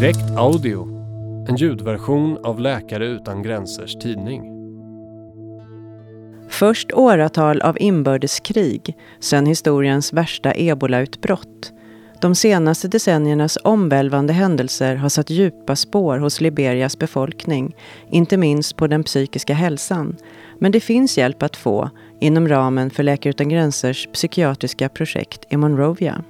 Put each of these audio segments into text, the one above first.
Direkt Audio, en ljudversion av Läkare utan gränsers tidning. Först åratal av inbördeskrig, sen historiens värsta ebolautbrott. De senaste decenniernas omvälvande händelser har satt djupa spår hos Liberias befolkning, inte minst på den psykiska hälsan. Men det finns hjälp att få inom ramen för Läkare utan gränsers psykiatriska projekt i Monrovia.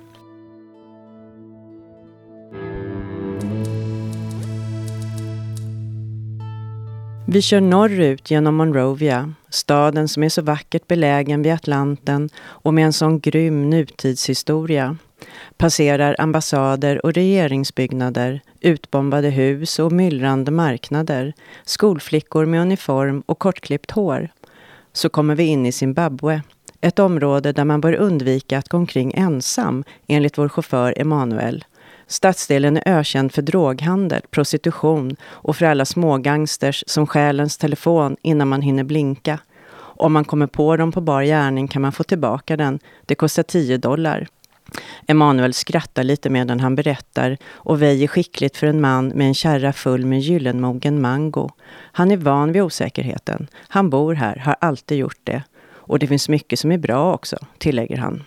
Vi kör norrut genom Monrovia, staden som är så vackert belägen vid Atlanten och med en sån grym nutidshistoria. Passerar ambassader och regeringsbyggnader, utbombade hus och myllrande marknader, skolflickor med uniform och kortklippt hår. Så kommer vi in i Zimbabwe, ett område där man bör undvika att gå omkring ensam, enligt vår chaufför Emanuel. Stadsdelen är ökänd för droghandel, prostitution och för alla smågangsters som stjäl ens telefon innan man hinner blinka. Om man kommer på dem på bar gärning kan man få tillbaka den. Det kostar 10 dollar. Emanuel skrattar lite medan han berättar och väjer skickligt för en man med en kärra full med gyllenmogen mango. Han är van vid osäkerheten. Han bor här, har alltid gjort det. Och det finns mycket som är bra också, tillägger han.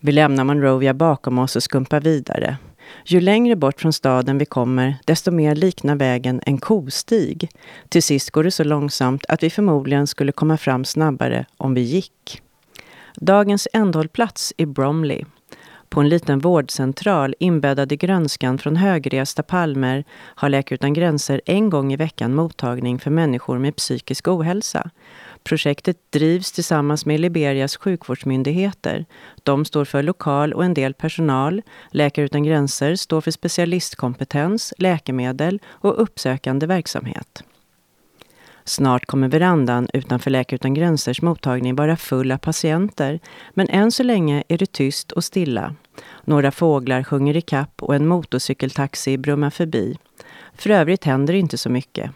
Vi lämnar Monrovia bakom oss och skumpar vidare. Ju längre bort från staden vi kommer, desto mer liknar vägen en kostig. Till sist går det så långsamt att vi förmodligen skulle komma fram snabbare om vi gick. Dagens ändhållplats är Bromley. På en liten vårdcentral inbäddad i grönskan från högresta palmer har Läkare utan gränser en gång i veckan mottagning för människor med psykisk ohälsa. Projektet drivs tillsammans med Liberias sjukvårdsmyndigheter. De står för lokal och en del personal. Läkare utan gränser står för specialistkompetens, läkemedel och uppsökande verksamhet. Snart kommer verandan utanför Läkare utan gränsers mottagning vara full av patienter. Men än så länge är det tyst och stilla. Några fåglar sjunger i kapp och en motorcykeltaxi brummar förbi. För övrigt händer inte så mycket.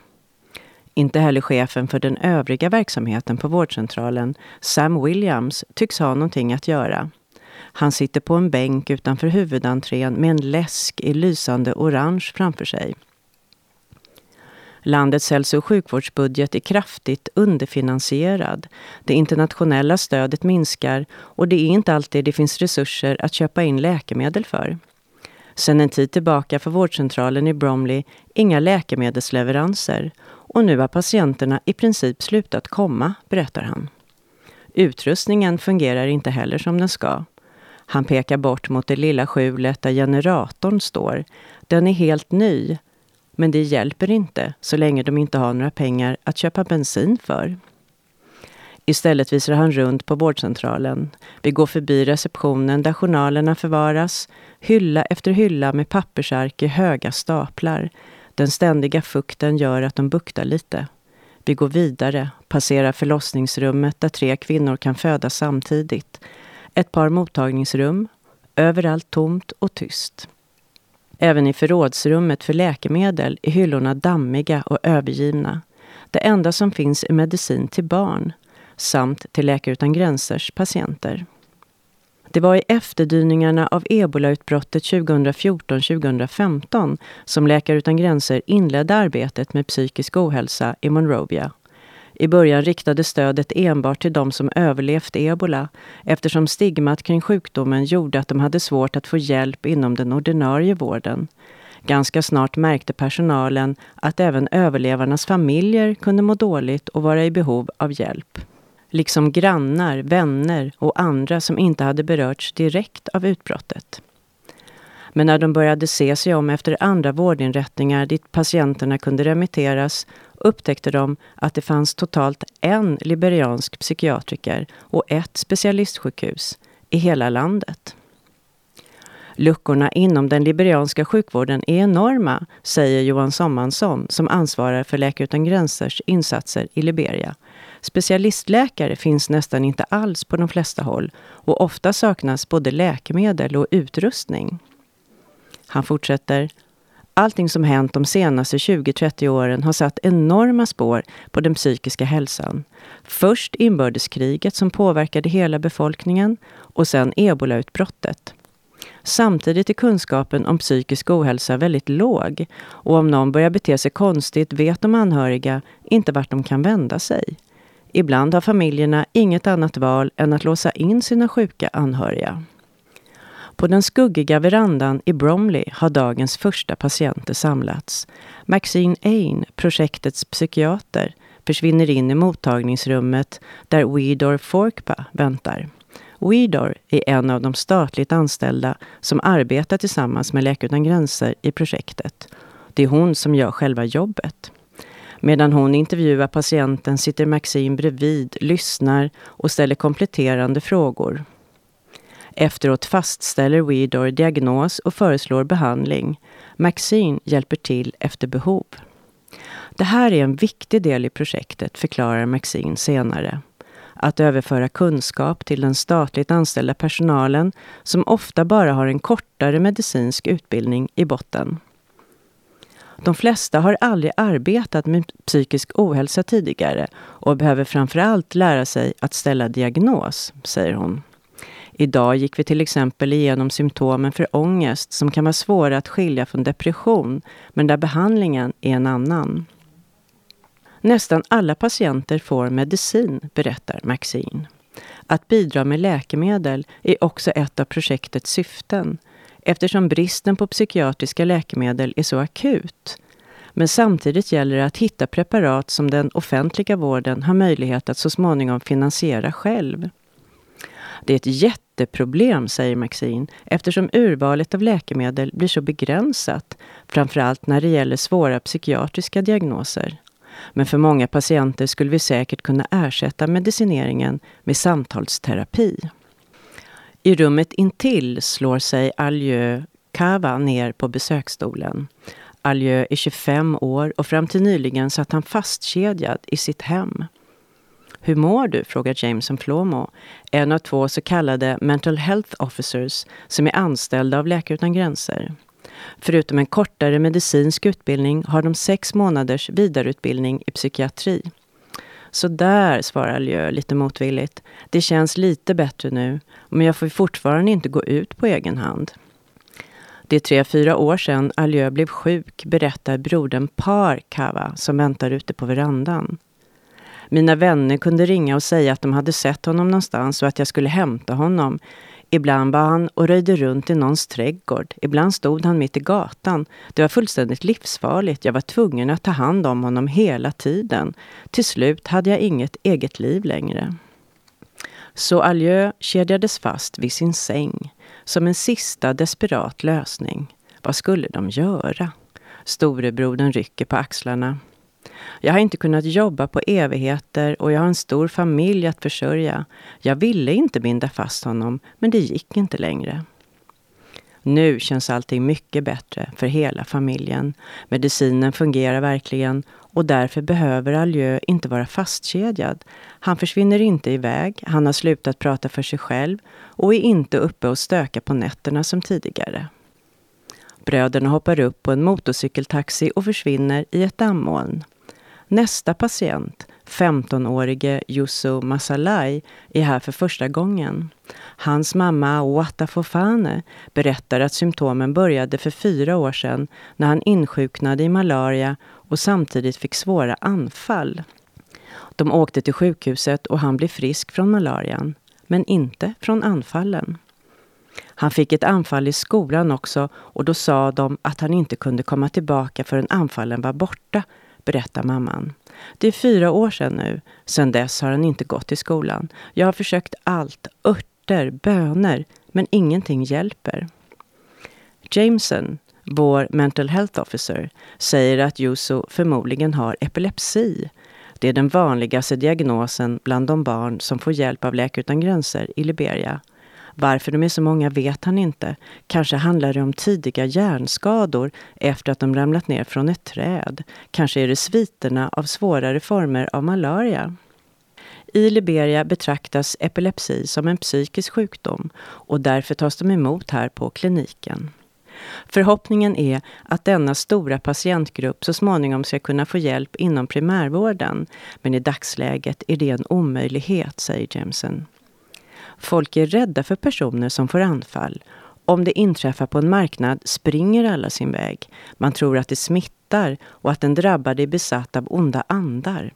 Inte heller chefen för den övriga verksamheten på vårdcentralen, Sam Williams, tycks ha någonting att göra. Han sitter på en bänk utanför huvudentrén med en läsk i lysande orange framför sig. Landets hälso och sjukvårdsbudget är kraftigt underfinansierad. Det internationella stödet minskar och det är inte alltid det finns resurser att köpa in läkemedel för. Sedan en tid tillbaka får vårdcentralen i Bromley inga läkemedelsleveranser och nu har patienterna i princip slutat komma, berättar han. Utrustningen fungerar inte heller som den ska. Han pekar bort mot det lilla skjulet där generatorn står. Den är helt ny, men det hjälper inte så länge de inte har några pengar att köpa bensin för. Istället visar han runt på vårdcentralen. Vi går förbi receptionen där journalerna förvaras. Hylla efter hylla med pappersark i höga staplar. Den ständiga fukten gör att de buktar lite. Vi går vidare, passerar förlossningsrummet där tre kvinnor kan föda samtidigt. Ett par mottagningsrum, överallt tomt och tyst. Även i förrådsrummet för läkemedel är hyllorna dammiga och övergivna. Det enda som finns är medicin till barn samt till Läkare utan gränsers patienter. Det var i efterdyningarna av ebolautbrottet 2014-2015 som Läkare utan gränser inledde arbetet med psykisk ohälsa i Monrovia. I början riktades stödet enbart till de som överlevt ebola eftersom stigmat kring sjukdomen gjorde att de hade svårt att få hjälp inom den ordinarie vården. Ganska snart märkte personalen att även överlevarnas familjer kunde må dåligt och vara i behov av hjälp liksom grannar, vänner och andra som inte hade berörts direkt av utbrottet. Men när de började se sig om efter andra vårdinrättningar dit patienterna kunde remitteras upptäckte de att det fanns totalt en liberiansk psykiatriker och ett specialistsjukhus i hela landet. Luckorna inom den liberianska sjukvården är enorma, säger Johan Sommansson som ansvarar för Läkare utan gränsers insatser i Liberia. Specialistläkare finns nästan inte alls på de flesta håll och ofta saknas både läkemedel och utrustning. Han fortsätter. Allting som hänt de senaste 20-30 åren har satt enorma spår på den psykiska hälsan. Först inbördeskriget som påverkade hela befolkningen och sen ebolautbrottet. Samtidigt är kunskapen om psykisk ohälsa väldigt låg och om någon börjar bete sig konstigt vet de anhöriga inte vart de kan vända sig. Ibland har familjerna inget annat val än att låsa in sina sjuka anhöriga. På den skuggiga verandan i Bromley har dagens första patienter samlats. Maxine Ain, projektets psykiater, försvinner in i mottagningsrummet där Weedor Forkpa väntar. Weedor är en av de statligt anställda som arbetar tillsammans med Läkare Utan Gränser i projektet. Det är hon som gör själva jobbet. Medan hon intervjuar patienten sitter Maxine bredvid, lyssnar och ställer kompletterande frågor. Efteråt fastställer Weedor diagnos och föreslår behandling. Maxine hjälper till efter behov. Det här är en viktig del i projektet, förklarar Maxine senare. Att överföra kunskap till den statligt anställda personalen som ofta bara har en kortare medicinsk utbildning i botten. De flesta har aldrig arbetat med psykisk ohälsa tidigare och behöver framförallt lära sig att ställa diagnos, säger hon. Idag gick vi till exempel igenom symptomen för ångest som kan vara svåra att skilja från depression, men där behandlingen är en annan. Nästan alla patienter får medicin, berättar Maxine. Att bidra med läkemedel är också ett av projektets syften eftersom bristen på psykiatriska läkemedel är så akut. Men samtidigt gäller det att hitta preparat som den offentliga vården har möjlighet att så småningom finansiera själv. Det är ett jätteproblem, säger Maxine, eftersom urvalet av läkemedel blir så begränsat, framförallt när det gäller svåra psykiatriska diagnoser. Men för många patienter skulle vi säkert kunna ersätta medicineringen med samtalsterapi. I rummet intill slår sig Aljö Kava ner på besöksstolen. Aljö är 25 år och fram till nyligen satt han fastkedjad i sitt hem. Hur mår du? frågar Jameson Flomo, en av två så kallade mental health officers som är anställda av Läkare Utan Gränser. Förutom en kortare medicinsk utbildning har de sex månaders vidareutbildning i psykiatri. Så där, svarar Ljö lite motvilligt. Det känns lite bättre nu, men jag får fortfarande inte gå ut på egen hand. Det är tre, fyra år sedan Aljö blev sjuk, berättar brodern Par Kava som väntar ute på verandan. Mina vänner kunde ringa och säga att de hade sett honom någonstans och att jag skulle hämta honom. Ibland var han och röjde runt i någons trädgård. Ibland stod han mitt i gatan. Det var fullständigt livsfarligt. Jag var tvungen att ta hand om honom hela tiden. Till slut hade jag inget eget liv längre. Så Aljö kedjades fast vid sin säng som en sista desperat lösning. Vad skulle de göra? Storebrodern rycker på axlarna. Jag har inte kunnat jobba på evigheter och jag har en stor familj att försörja. Jag ville inte binda fast honom, men det gick inte längre. Nu känns allting mycket bättre för hela familjen. Medicinen fungerar verkligen och därför behöver Aljö inte vara fastkedjad. Han försvinner inte iväg, han har slutat prata för sig själv och är inte uppe och stökar på nätterna som tidigare. Bröderna hoppar upp på en motorcykeltaxi och försvinner i ett dammoln. Nästa patient, 15-årige Yusu Masalai, är här för första gången. Hans mamma Wata Fofane berättar att symptomen började för fyra år sedan när han insjuknade i malaria och samtidigt fick svåra anfall. De åkte till sjukhuset och han blev frisk från malarian, men inte från anfallen. Han fick ett anfall i skolan också och då sa de att han inte kunde komma tillbaka förrän anfallen var borta, berättar mamman. Det är fyra år sedan nu. Sedan dess har han inte gått i skolan. Jag har försökt allt, örter, böner, men ingenting hjälper. Jameson, vår mental health officer, säger att Yusu förmodligen har epilepsi. Det är den vanligaste diagnosen bland de barn som får hjälp av Läkare Utan Gränser i Liberia. Varför de är så många vet han inte. Kanske handlar det om tidiga hjärnskador efter att de ramlat ner från ett träd. Kanske är det sviterna av svårare former av malaria. I Liberia betraktas epilepsi som en psykisk sjukdom och därför tas de emot här på kliniken. Förhoppningen är att denna stora patientgrupp så småningom ska kunna få hjälp inom primärvården. Men i dagsläget är det en omöjlighet, säger Jameson. Folk är rädda för personer som får anfall. Om det inträffar på en marknad springer alla sin väg. Man tror att det smittar och att den drabbade är besatt av onda andar.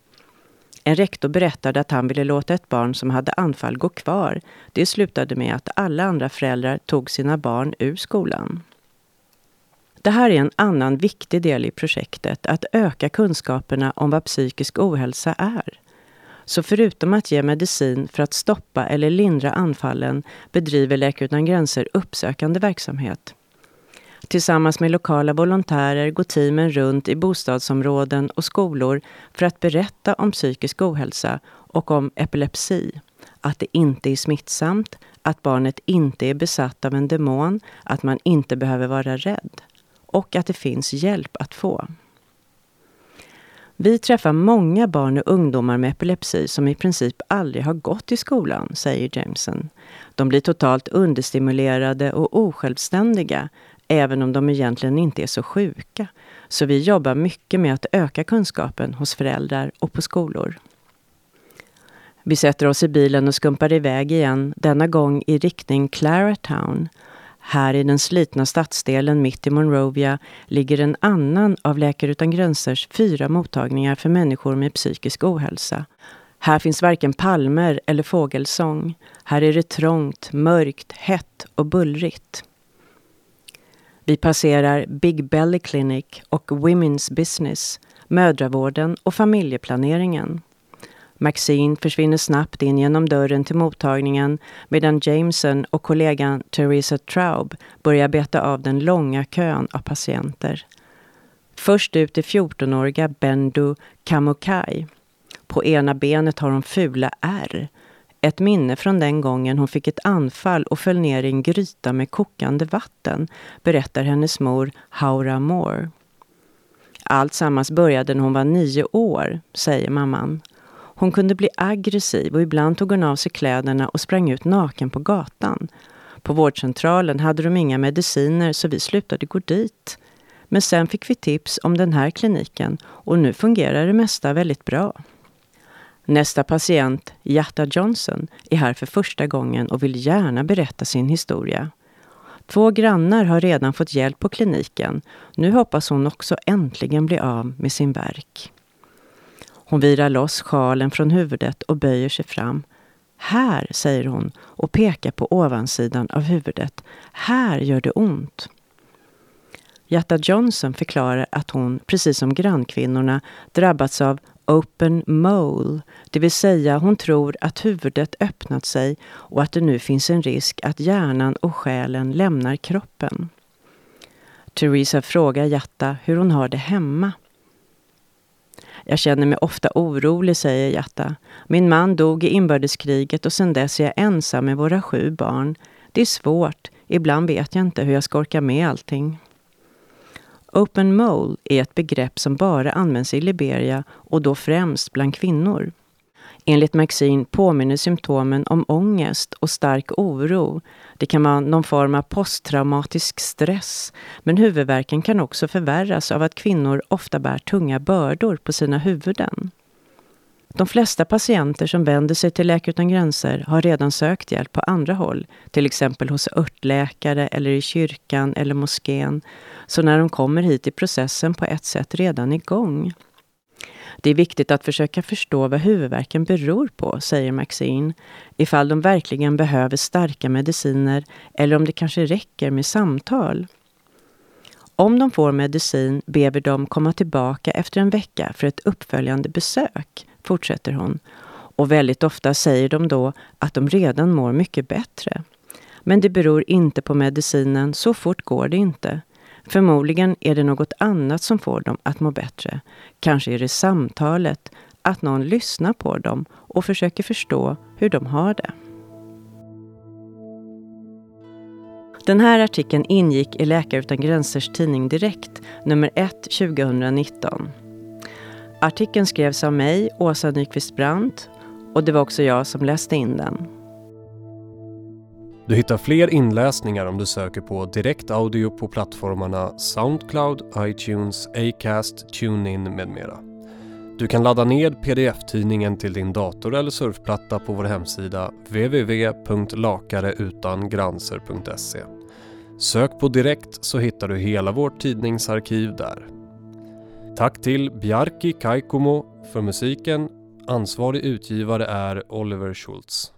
En rektor berättade att han ville låta ett barn som hade anfall gå kvar. Det slutade med att alla andra föräldrar tog sina barn ur skolan. Det här är en annan viktig del i projektet, att öka kunskaperna om vad psykisk ohälsa är. Så förutom att ge medicin för att stoppa eller lindra anfallen bedriver Läkare utan gränser uppsökande verksamhet. Tillsammans med lokala volontärer går teamen runt i bostadsområden och skolor för att berätta om psykisk ohälsa och om epilepsi. Att det inte är smittsamt, att barnet inte är besatt av en demon, att man inte behöver vara rädd och att det finns hjälp att få. Vi träffar många barn och ungdomar med epilepsi som i princip aldrig har gått i skolan, säger Jameson. De blir totalt understimulerade och osjälvständiga, även om de egentligen inte är så sjuka. Så vi jobbar mycket med att öka kunskapen hos föräldrar och på skolor. Vi sätter oss i bilen och skumpar iväg igen, denna gång i riktning Claratown. Här i den slitna stadsdelen mitt i Monrovia ligger en annan av Läkare utan gränsers fyra mottagningar för människor med psykisk ohälsa. Här finns varken palmer eller fågelsång. Här är det trångt, mörkt, hett och bullrigt. Vi passerar Big Belly Clinic och Women's Business, mödravården och familjeplaneringen. Maxine försvinner snabbt in genom dörren till mottagningen medan Jameson och kollegan Theresa Traub börjar beta av den långa kön av patienter. Först ut är 14-åriga Bendu Kamukai. På ena benet har hon fula ärr. Ett minne från den gången hon fick ett anfall och föll ner i en gryta med kokande vatten, berättar hennes mor Haura Moore. Allt sammans började när hon var nio år, säger mamman. Hon kunde bli aggressiv och ibland tog hon av sig kläderna och sprang ut naken på gatan. På vårdcentralen hade de inga mediciner så vi slutade gå dit. Men sen fick vi tips om den här kliniken och nu fungerar det mesta väldigt bra. Nästa patient, Jatta Johnson, är här för första gången och vill gärna berätta sin historia. Två grannar har redan fått hjälp på kliniken. Nu hoppas hon också äntligen bli av med sin verk. Hon virar loss sjalen från huvudet och böjer sig fram. Här, säger hon och pekar på ovansidan av huvudet. Här gör det ont. Jatta Johnson förklarar att hon, precis som grannkvinnorna, drabbats av open mole, det vill säga hon tror att huvudet öppnat sig och att det nu finns en risk att hjärnan och själen lämnar kroppen. Theresa frågar Jatta hur hon har det hemma. Jag känner mig ofta orolig, säger Jatta. Min man dog i inbördeskriget och sedan dess är jag ensam med våra sju barn. Det är svårt. Ibland vet jag inte hur jag ska orka med allting. Open mole är ett begrepp som bara används i Liberia och då främst bland kvinnor. Enligt Maxine påminner symptomen om ångest och stark oro. Det kan vara någon form av posttraumatisk stress, men huvudvärken kan också förvärras av att kvinnor ofta bär tunga bördor på sina huvuden. De flesta patienter som vänder sig till Läkare utan gränser har redan sökt hjälp på andra håll, till exempel hos örtläkare eller i kyrkan eller moskén. Så när de kommer hit är processen på ett sätt redan igång. Det är viktigt att försöka förstå vad huvudvärken beror på, säger Maxine. Ifall de verkligen behöver starka mediciner eller om det kanske räcker med samtal. Om de får medicin ber vi dem komma tillbaka efter en vecka för ett uppföljande besök, fortsätter hon. Och väldigt ofta säger de då att de redan mår mycket bättre. Men det beror inte på medicinen, så fort går det inte. Förmodligen är det något annat som får dem att må bättre. Kanske är det samtalet, att någon lyssnar på dem och försöker förstå hur de har det. Den här artikeln ingick i Läkare utan gränsers tidning Direkt, nummer 1 2019. Artikeln skrevs av mig, Åsa Nyqvist Brandt, och det var också jag som läste in den. Du hittar fler inläsningar om du söker på direkt audio på plattformarna Soundcloud, iTunes, Acast, TuneIn med mera. Du kan ladda ned pdf-tidningen till din dator eller surfplatta på vår hemsida www.lakareutangranser.se. Sök på Direkt så hittar du hela vårt tidningsarkiv där. Tack till Bjarki Kaikomo för musiken. Ansvarig utgivare är Oliver Schultz.